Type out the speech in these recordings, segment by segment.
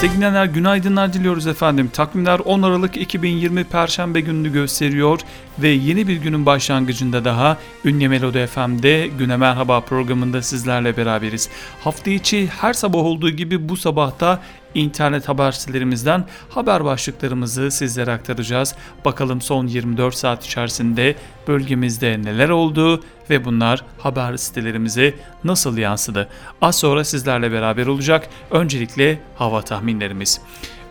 Sevgili günaydınlar diliyoruz efendim. Takvimler 10 Aralık 2020 Perşembe gününü gösteriyor ve yeni bir günün başlangıcında daha Ünye Melodi FM'de Güne Merhaba programında sizlerle beraberiz. Hafta içi her sabah olduğu gibi bu sabahta internet haber sitelerimizden haber başlıklarımızı sizlere aktaracağız. Bakalım son 24 saat içerisinde bölgemizde neler oldu ve bunlar haber sitelerimize nasıl yansıdı? Az sonra sizlerle beraber olacak. Öncelikle hava tahminlerimiz.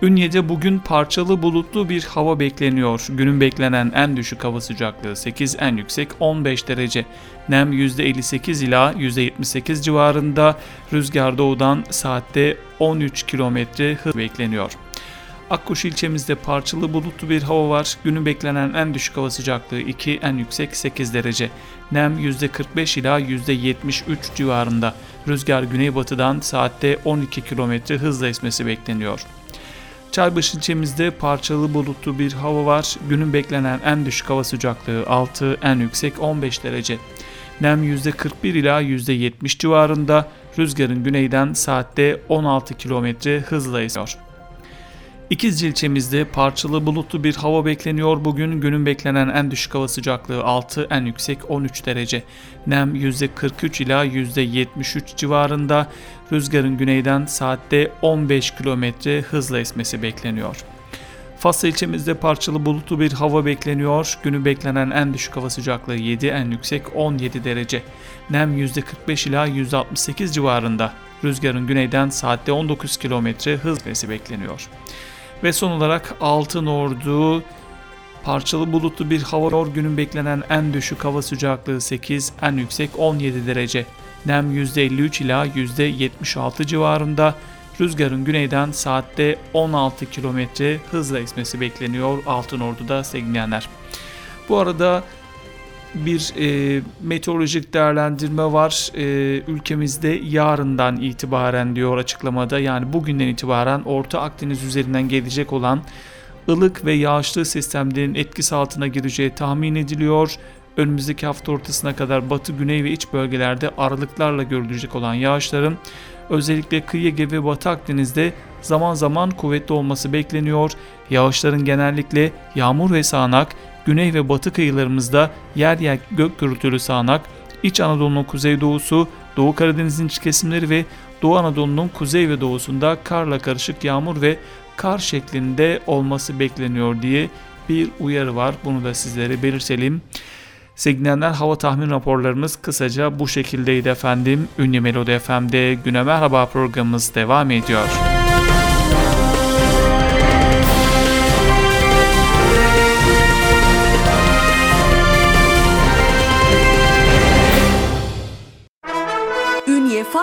Ünye'de bugün parçalı bulutlu bir hava bekleniyor. Günün beklenen en düşük hava sıcaklığı 8, en yüksek 15 derece. Nem %58 ila %78 civarında. Rüzgar doğudan saatte 13 km hız bekleniyor. Akkuş ilçemizde parçalı bulutlu bir hava var. Günün beklenen en düşük hava sıcaklığı 2, en yüksek 8 derece. Nem %45 ila %73 civarında. Rüzgar güneybatıdan saatte 12 km hızla esmesi bekleniyor. Çaybaşı ilçemizde parçalı bulutlu bir hava var. Günün beklenen en düşük hava sıcaklığı 6, en yüksek 15 derece. Nem %41 ila %70 civarında. Rüzgarın güneyden saatte 16 km hızla esiyor. İkizce ilçemizde parçalı bulutlu bir hava bekleniyor. Bugün günün beklenen en düşük hava sıcaklığı 6, en yüksek 13 derece. Nem %43 ila %73 civarında. Rüzgarın güneyden saatte 15 km hızla esmesi bekleniyor. Fasla ilçemizde parçalı bulutlu bir hava bekleniyor. Günü beklenen en düşük hava sıcaklığı 7, en yüksek 17 derece. Nem %45 ila %68 civarında. Rüzgarın güneyden saatte 19 km hız bekleniyor. Ve son olarak Altın Ordu parçalı bulutlu bir hava or günün beklenen en düşük hava sıcaklığı 8, en yüksek 17 derece. Nem %53 ila %76 civarında. Rüzgarın güneyden saatte 16 km hızla esmesi bekleniyor Altın Ordu'da sevgilenler. Bu arada bir e, meteorolojik değerlendirme var. E, ülkemizde yarından itibaren diyor açıklamada yani bugünden itibaren Orta Akdeniz üzerinden gelecek olan ılık ve yağışlı sistemlerin etkisi altına gireceği tahmin ediliyor. Önümüzdeki hafta ortasına kadar batı, güney ve iç bölgelerde aralıklarla görülecek olan yağışların özellikle kıyı Ege ve Batı Akdeniz'de zaman zaman kuvvetli olması bekleniyor. Yağışların genellikle yağmur ve sağanak, güney ve batı kıyılarımızda yer yer gök gürültülü sağanak, İç Anadolu'nun kuzeydoğusu, Doğu Karadeniz'in iç kesimleri ve Doğu Anadolu'nun kuzey ve doğusunda karla karışık yağmur ve kar şeklinde olması bekleniyor diye bir uyarı var. Bunu da sizlere belirtelim. Sevgilenler hava tahmin raporlarımız kısaca bu şekildeydi efendim. Ünlü Melodi FM'de Güne Merhaba programımız devam ediyor.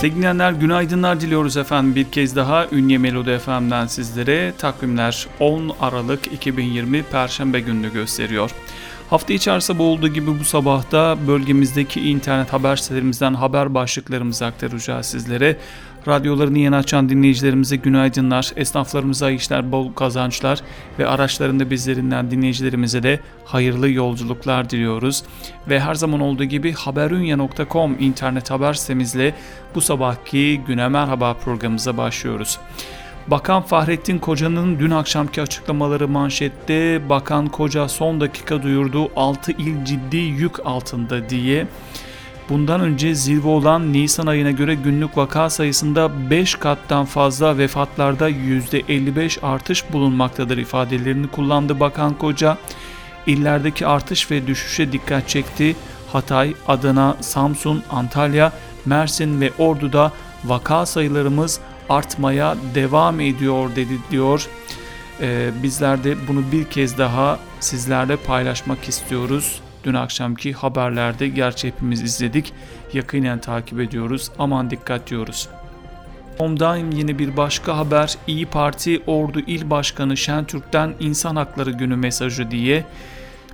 Sevgilenler günaydınlar diliyoruz efendim bir kez daha Ünye Melodi FM'den sizlere takvimler 10 Aralık 2020 Perşembe gününü gösteriyor. Hafta içerisinde olduğu gibi bu sabahta bölgemizdeki internet haber sitelerimizden haber başlıklarımızı aktaracağız sizlere. Radyolarını yeni açan dinleyicilerimize günaydınlar, esnaflarımıza işler, bol kazançlar ve araçlarında bizlerinden dinleyicilerimize de hayırlı yolculuklar diliyoruz. Ve her zaman olduğu gibi haberunya.com internet haber sitemizle bu sabahki Güne Merhaba programımıza başlıyoruz. Bakan Fahrettin Koca'nın dün akşamki açıklamaları manşette Bakan Koca son dakika duyurdu 6 il ciddi yük altında diye. Bundan önce zirve olan Nisan ayına göre günlük vaka sayısında 5 kattan fazla vefatlarda %55 artış bulunmaktadır ifadelerini kullandı Bakan Koca. İllerdeki artış ve düşüşe dikkat çekti. Hatay, Adana, Samsun, Antalya, Mersin ve Ordu'da vaka sayılarımız artmaya devam ediyor dedi diyor. Ee, bizler de bunu bir kez daha sizlerle paylaşmak istiyoruz. Dün akşamki haberlerde gerçi hepimiz izledik. Yakinen takip ediyoruz. Aman dikkat diyoruz. Ondan yine bir başka haber İyi Parti Ordu İl Başkanı Şentürk'ten İnsan Hakları Günü mesajı diye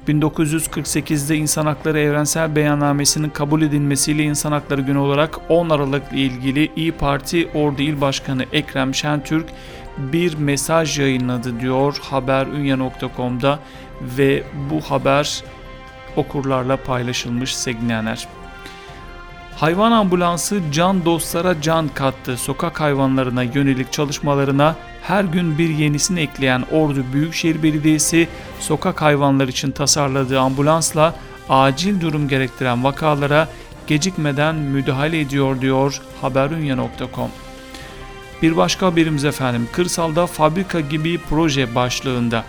1948'de İnsan Hakları Evrensel Beyannamesi'nin kabul edilmesiyle İnsan Hakları Günü olarak 10 Aralık ilgili İyi Parti Ordu İl Başkanı Ekrem Şentürk bir mesaj yayınladı diyor haberunya.com'da ve bu haber okurlarla paylaşılmış sevgilenler. Hayvan ambulansı can dostlara can kattı. Sokak hayvanlarına yönelik çalışmalarına her gün bir yenisini ekleyen Ordu Büyükşehir Belediyesi sokak hayvanlar için tasarladığı ambulansla acil durum gerektiren vakalara gecikmeden müdahale ediyor diyor haberunya.com. Bir başka haberimiz efendim kırsalda fabrika gibi proje başlığında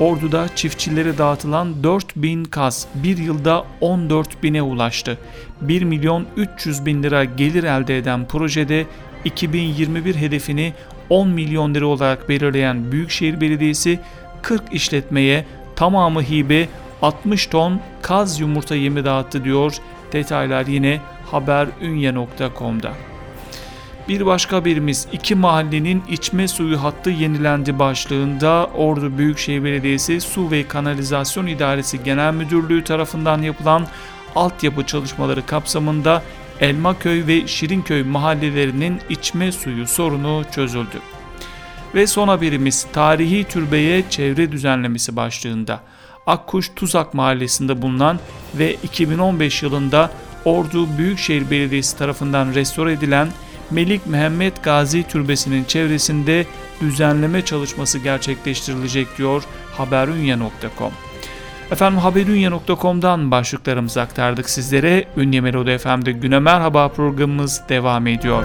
Ordu'da çiftçilere dağıtılan 4000 kaz bir yılda 14 bine ulaştı. 1 milyon 300 bin lira gelir elde eden projede 2021 hedefini 10 milyon lira olarak belirleyen Büyükşehir Belediyesi 40 işletmeye tamamı hibe 60 ton kaz yumurta yemi dağıttı diyor. Detaylar yine haberünye.com'da. Bir başka haberimiz iki mahallenin içme suyu hattı yenilendi başlığında Ordu Büyükşehir Belediyesi Su ve Kanalizasyon İdaresi Genel Müdürlüğü tarafından yapılan altyapı çalışmaları kapsamında Elmaköy ve Şirinköy mahallelerinin içme suyu sorunu çözüldü. Ve son haberimiz tarihi türbeye çevre düzenlemesi başlığında. Akkuş Tuzak mahallesinde bulunan ve 2015 yılında Ordu Büyükşehir Belediyesi tarafından restore edilen Melik Mehmet Gazi Türbesi'nin çevresinde düzenleme çalışması gerçekleştirilecek diyor haberunya.com. Efendim haberunya.com'dan başlıklarımızı aktardık sizlere. Ünye Melodi FM'de Güne Merhaba programımız devam ediyor.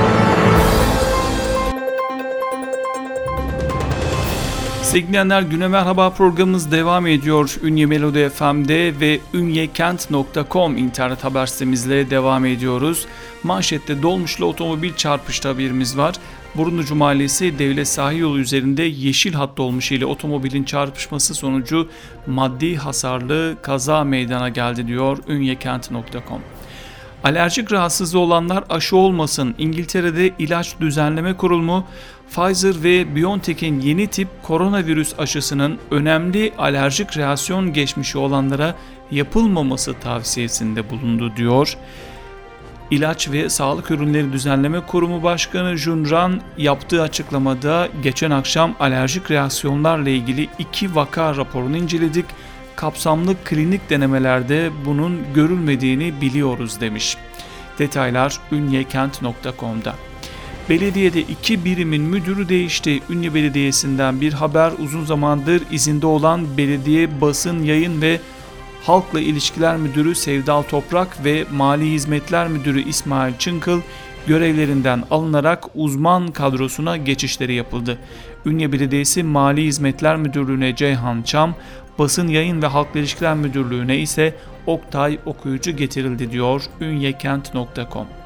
Sevgili Güne Merhaba programımız devam ediyor. Ünye Melodi FM'de ve ünyekent.com internet haber sitemizle devam ediyoruz. Manşette dolmuşla otomobil çarpıştı haberimiz var. Burunducu Mahallesi Devlet Sahil Yolu üzerinde yeşil hat dolmuş ile otomobilin çarpışması sonucu maddi hasarlı kaza meydana geldi diyor ünyekent.com. Alerjik rahatsızlığı olanlar aşı olmasın. İngiltere'de ilaç düzenleme kurulumu Pfizer ve BioNTech'in yeni tip koronavirüs aşısının önemli alerjik reaksiyon geçmişi olanlara yapılmaması tavsiyesinde bulundu diyor. İlaç ve Sağlık Ürünleri Düzenleme Kurumu Başkanı Junran yaptığı açıklamada geçen akşam alerjik reaksiyonlarla ilgili iki vaka raporunu inceledik. Kapsamlı klinik denemelerde bunun görülmediğini biliyoruz demiş. Detaylar ünyekent.com'da. Belediyede iki birimin müdürü değişti. Ünlü Belediyesi'nden bir haber uzun zamandır izinde olan belediye basın yayın ve Halkla İlişkiler Müdürü Sevdal Toprak ve Mali Hizmetler Müdürü İsmail Çınkıl görevlerinden alınarak uzman kadrosuna geçişleri yapıldı. Ünye Belediyesi Mali Hizmetler Müdürlüğü'ne Ceyhan Çam, Basın Yayın ve Halkla İlişkiler Müdürlüğü'ne ise Oktay Okuyucu getirildi diyor ünyekent.com.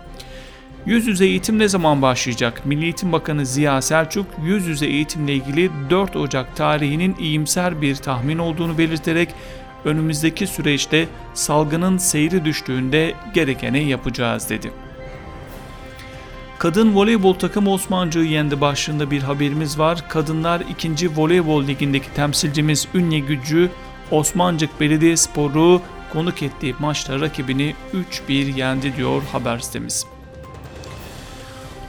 Yüz yüze eğitim ne zaman başlayacak? Milli Eğitim Bakanı Ziya Selçuk yüz yüze eğitimle ilgili 4 Ocak tarihinin iyimser bir tahmin olduğunu belirterek önümüzdeki süreçte salgının seyri düştüğünde gerekeni yapacağız dedi. Kadın voleybol takımı Osmancı'yı yendi başlığında bir haberimiz var. Kadınlar 2. Voleybol Ligi'ndeki temsilcimiz Ünye Gücü Osmancık Belediyespor'u konuk ettiği maçta rakibini 3-1 yendi diyor haber sitemiz.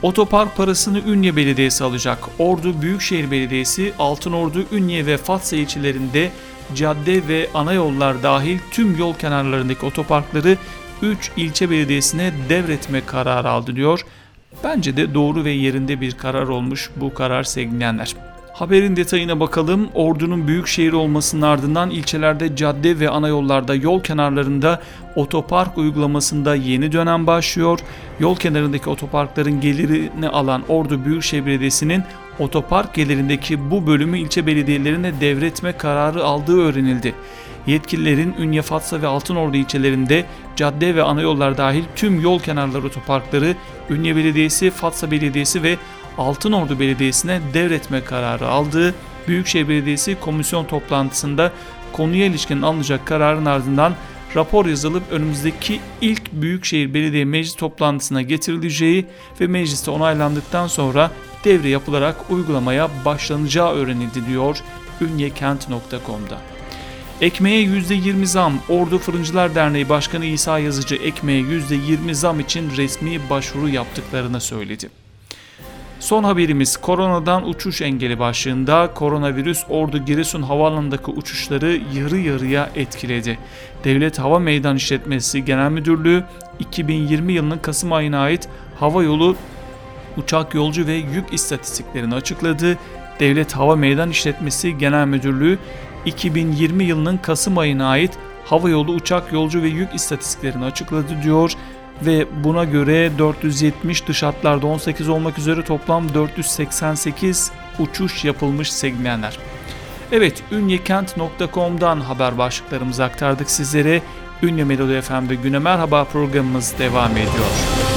Otopark parasını Ünye Belediyesi alacak. Ordu Büyükşehir Belediyesi Altınordu, Ünye ve Fatsa ilçelerinde cadde ve ana yollar dahil tüm yol kenarlarındaki otoparkları 3 ilçe belediyesine devretme kararı aldı diyor. Bence de doğru ve yerinde bir karar olmuş bu karar sevgilenler. Haberin detayına bakalım. Ordu'nun büyük şehir olmasının ardından ilçelerde cadde ve ana yollarda yol kenarlarında otopark uygulamasında yeni dönem başlıyor. Yol kenarındaki otoparkların gelirini alan Ordu Büyükşehir Belediyesi'nin otopark gelirindeki bu bölümü ilçe belediyelerine devretme kararı aldığı öğrenildi. Yetkililerin Ünye, Fatsa ve Altınordu ilçelerinde cadde ve ana yollar dahil tüm yol kenarları otoparkları Ünye Belediyesi, Fatsa Belediyesi ve Altınordu Belediyesi'ne devretme kararı aldığı Büyükşehir Belediyesi komisyon toplantısında konuya ilişkin alınacak kararın ardından rapor yazılıp önümüzdeki ilk Büyükşehir Belediye Meclis toplantısına getirileceği ve mecliste onaylandıktan sonra devre yapılarak uygulamaya başlanacağı öğrenildi diyor ünyekent.com'da. Ekmeğe %20 zam, Ordu Fırıncılar Derneği Başkanı İsa Yazıcı ekmeğe %20 zam için resmi başvuru yaptıklarını söyledi. Son haberimiz koronadan uçuş engeli başlığında koronavirüs Ordu Giresun Havaalanı'ndaki uçuşları yarı yarıya etkiledi. Devlet Hava Meydan İşletmesi Genel Müdürlüğü 2020 yılının Kasım ayına ait hava yolu uçak yolcu ve yük istatistiklerini açıkladı. Devlet Hava Meydan İşletmesi Genel Müdürlüğü 2020 yılının Kasım ayına ait hava yolu uçak yolcu ve yük istatistiklerini açıkladı diyor ve buna göre 470 dış hatlarda 18 olmak üzere toplam 488 uçuş yapılmış segmenler. Evet ünyekent.com'dan haber başlıklarımızı aktardık sizlere. Ünye Melodi FM'de güne merhaba programımız devam ediyor.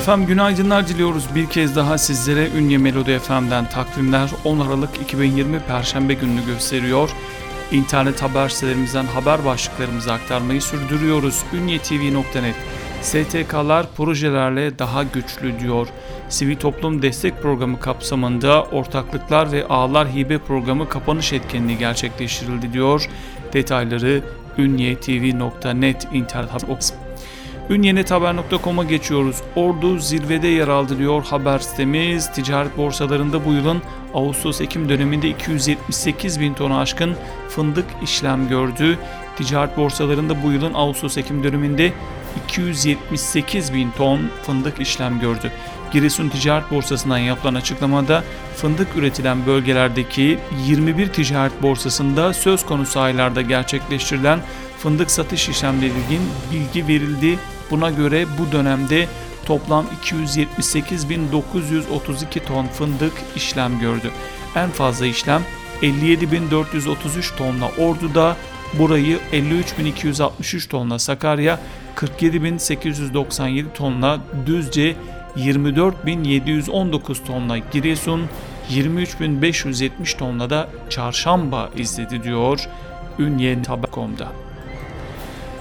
Efendim günaydınlar diliyoruz bir kez daha sizlere Ünye Melodi FM'den takvimler 10 Aralık 2020 Perşembe gününü gösteriyor. İnternet haber sitelerimizden haber başlıklarımızı aktarmayı sürdürüyoruz. Ünyetv.net STK'lar projelerle daha güçlü diyor. Sivil Toplum Destek Programı kapsamında ortaklıklar ve ağlar hibe programı kapanış etkinliği gerçekleştirildi diyor. Detayları ünyetv.net internet haber Ünyenethaber.com'a geçiyoruz. Ordu zirvede yer aldı diyor haber sitemiz. Ticaret borsalarında bu yılın Ağustos-Ekim döneminde 278 bin tonu aşkın fındık işlem gördü. Ticaret borsalarında bu yılın Ağustos-Ekim döneminde 278 bin ton fındık işlem gördü. Giresun Ticaret Borsası'ndan yapılan açıklamada fındık üretilen bölgelerdeki 21 ticaret borsasında söz konusu aylarda gerçekleştirilen fındık satış işlemleri ilgin bilgi verildi. Buna göre bu dönemde toplam 278.932 ton fındık işlem gördü. En fazla işlem 57.433 tonla Ordu'da, burayı 53.263 tonla Sakarya, 47.897 tonla Düzce, 24.719 tonla Giresun, 23.570 tonla da Çarşamba izledi diyor Ünye Haber.com'da.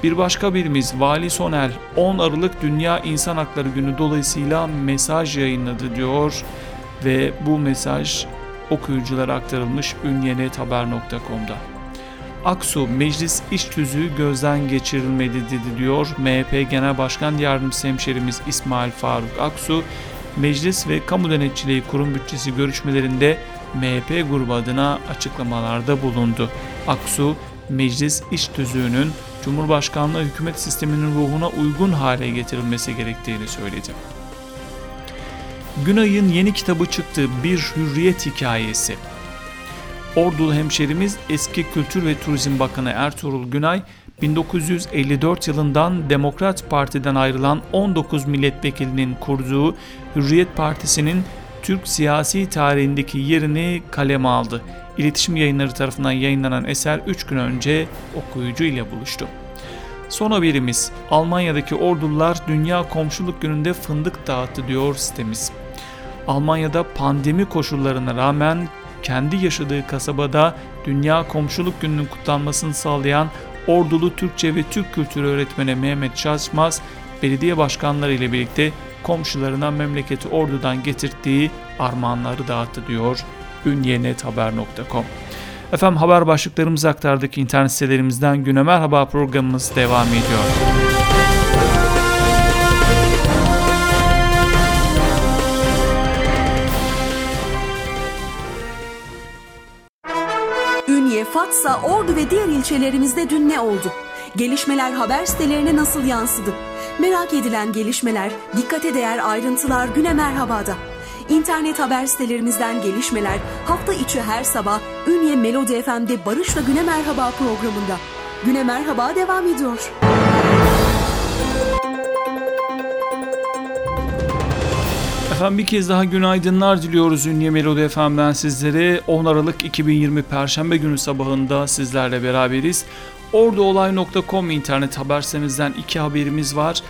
Bir başka birimiz Vali Sonel 10 Aralık Dünya İnsan Hakları Günü dolayısıyla mesaj yayınladı diyor ve bu mesaj okuyuculara aktarılmış ünyenethaber.com'da. Aksu Meclis iş tüzüğü gözden geçirilmedi dedi diyor. MHP Genel Başkan Yardımcısı hemşerimiz İsmail Faruk Aksu, Meclis ve Kamu Denetçiliği Kurum Bütçesi görüşmelerinde MHP grubu adına açıklamalarda bulundu. Aksu, meclis iş tüzüğünün Cumhurbaşkanlığı hükümet sisteminin ruhuna uygun hale getirilmesi gerektiğini söyledi. Günay'ın yeni kitabı çıktı Bir Hürriyet Hikayesi. Ordulu hemşerimiz eski Kültür ve Turizm Bakanı Ertuğrul Günay 1954 yılından Demokrat Parti'den ayrılan 19 milletvekilinin kurduğu Hürriyet Partisi'nin Türk siyasi tarihindeki yerini kaleme aldı. İletişim yayınları tarafından yayınlanan eser 3 gün önce okuyucu ile buluştu. Son haberimiz Almanya'daki ordular Dünya Komşuluk Günü'nde fındık dağıttı diyor sitemiz. Almanya'da pandemi koşullarına rağmen kendi yaşadığı kasabada Dünya Komşuluk Günü'nün kutlanmasını sağlayan Ordulu Türkçe ve Türk Kültürü öğretmeni Mehmet Şaşmaz, belediye başkanları ile birlikte komşularına memleketi Ordu'dan getirdiği armağanları dağıttı diyor ünyenethaber.com. Efendim haber başlıklarımızı aktardık internet sitelerimizden güne merhaba programımız devam ediyor. Ünye, Fatsa, Ordu ve diğer ilçelerimizde dün ne oldu? Gelişmeler haber sitelerine nasıl yansıdı? Merak edilen gelişmeler, dikkate değer ayrıntılar güne merhabada. İnternet haber sitelerimizden gelişmeler hafta içi her sabah Ünye Melodi FM'de Barış'la Güne Merhaba programında. Güne Merhaba devam ediyor. Efendim bir kez daha günaydınlar diliyoruz Ünye Melodi FM'den sizlere. 10 Aralık 2020 Perşembe günü sabahında sizlerle beraberiz. Orduolay.com internet haber sitemizden iki haberimiz var.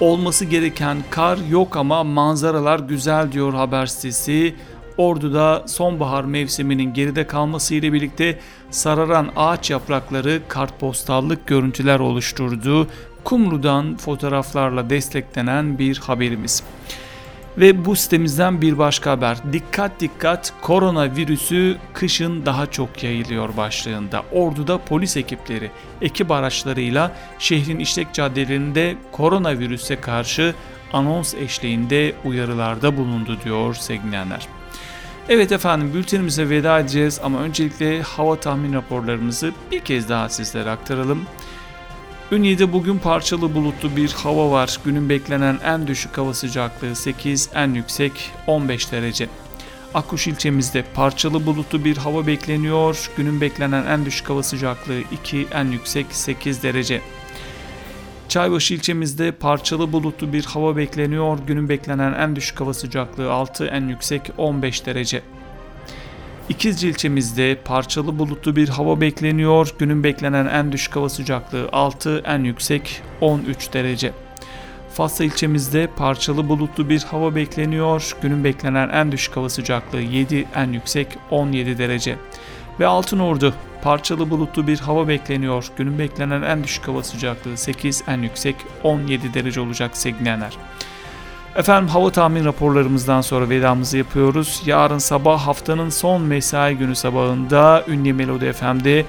Olması gereken kar yok ama manzaralar güzel diyor haber sitesi. Ordu'da sonbahar mevsiminin geride kalması ile birlikte sararan ağaç yaprakları kartpostallık görüntüler oluşturdu. Kumru'dan fotoğraflarla desteklenen bir haberimiz. Ve bu sitemizden bir başka haber. Dikkat dikkat koronavirüsü kışın daha çok yayılıyor başlığında. Ordu'da polis ekipleri ekip araçlarıyla şehrin işlek caddelerinde koronavirüse karşı anons eşliğinde uyarılarda bulundu diyor sevgilenler. Evet efendim bültenimize veda edeceğiz ama öncelikle hava tahmin raporlarımızı bir kez daha sizlere aktaralım. Ünye'de bugün parçalı bulutlu bir hava var. Günün beklenen en düşük hava sıcaklığı 8, en yüksek 15 derece. Akkuş ilçemizde parçalı bulutlu bir hava bekleniyor. Günün beklenen en düşük hava sıcaklığı 2, en yüksek 8 derece. Çaybaşı ilçemizde parçalı bulutlu bir hava bekleniyor. Günün beklenen en düşük hava sıcaklığı 6, en yüksek 15 derece. İkizce ilçemizde parçalı bulutlu bir hava bekleniyor. Günün beklenen en düşük hava sıcaklığı 6, en yüksek 13 derece. Fatsa ilçemizde parçalı bulutlu bir hava bekleniyor. Günün beklenen en düşük hava sıcaklığı 7, en yüksek 17 derece. Ve Altınordu parçalı bulutlu bir hava bekleniyor. Günün beklenen en düşük hava sıcaklığı 8, en yüksek 17 derece olacak sevgilenler. Efendim hava tahmin raporlarımızdan sonra vedamızı yapıyoruz. Yarın sabah haftanın son mesai günü sabahında Ünlü Melodi FM'de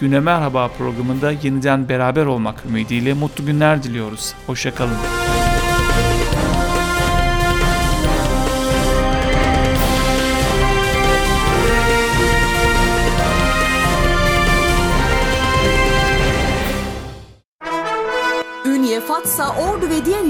Güne Merhaba programında yeniden beraber olmak ümidiyle mutlu günler diliyoruz. Hoşçakalın. Ünye,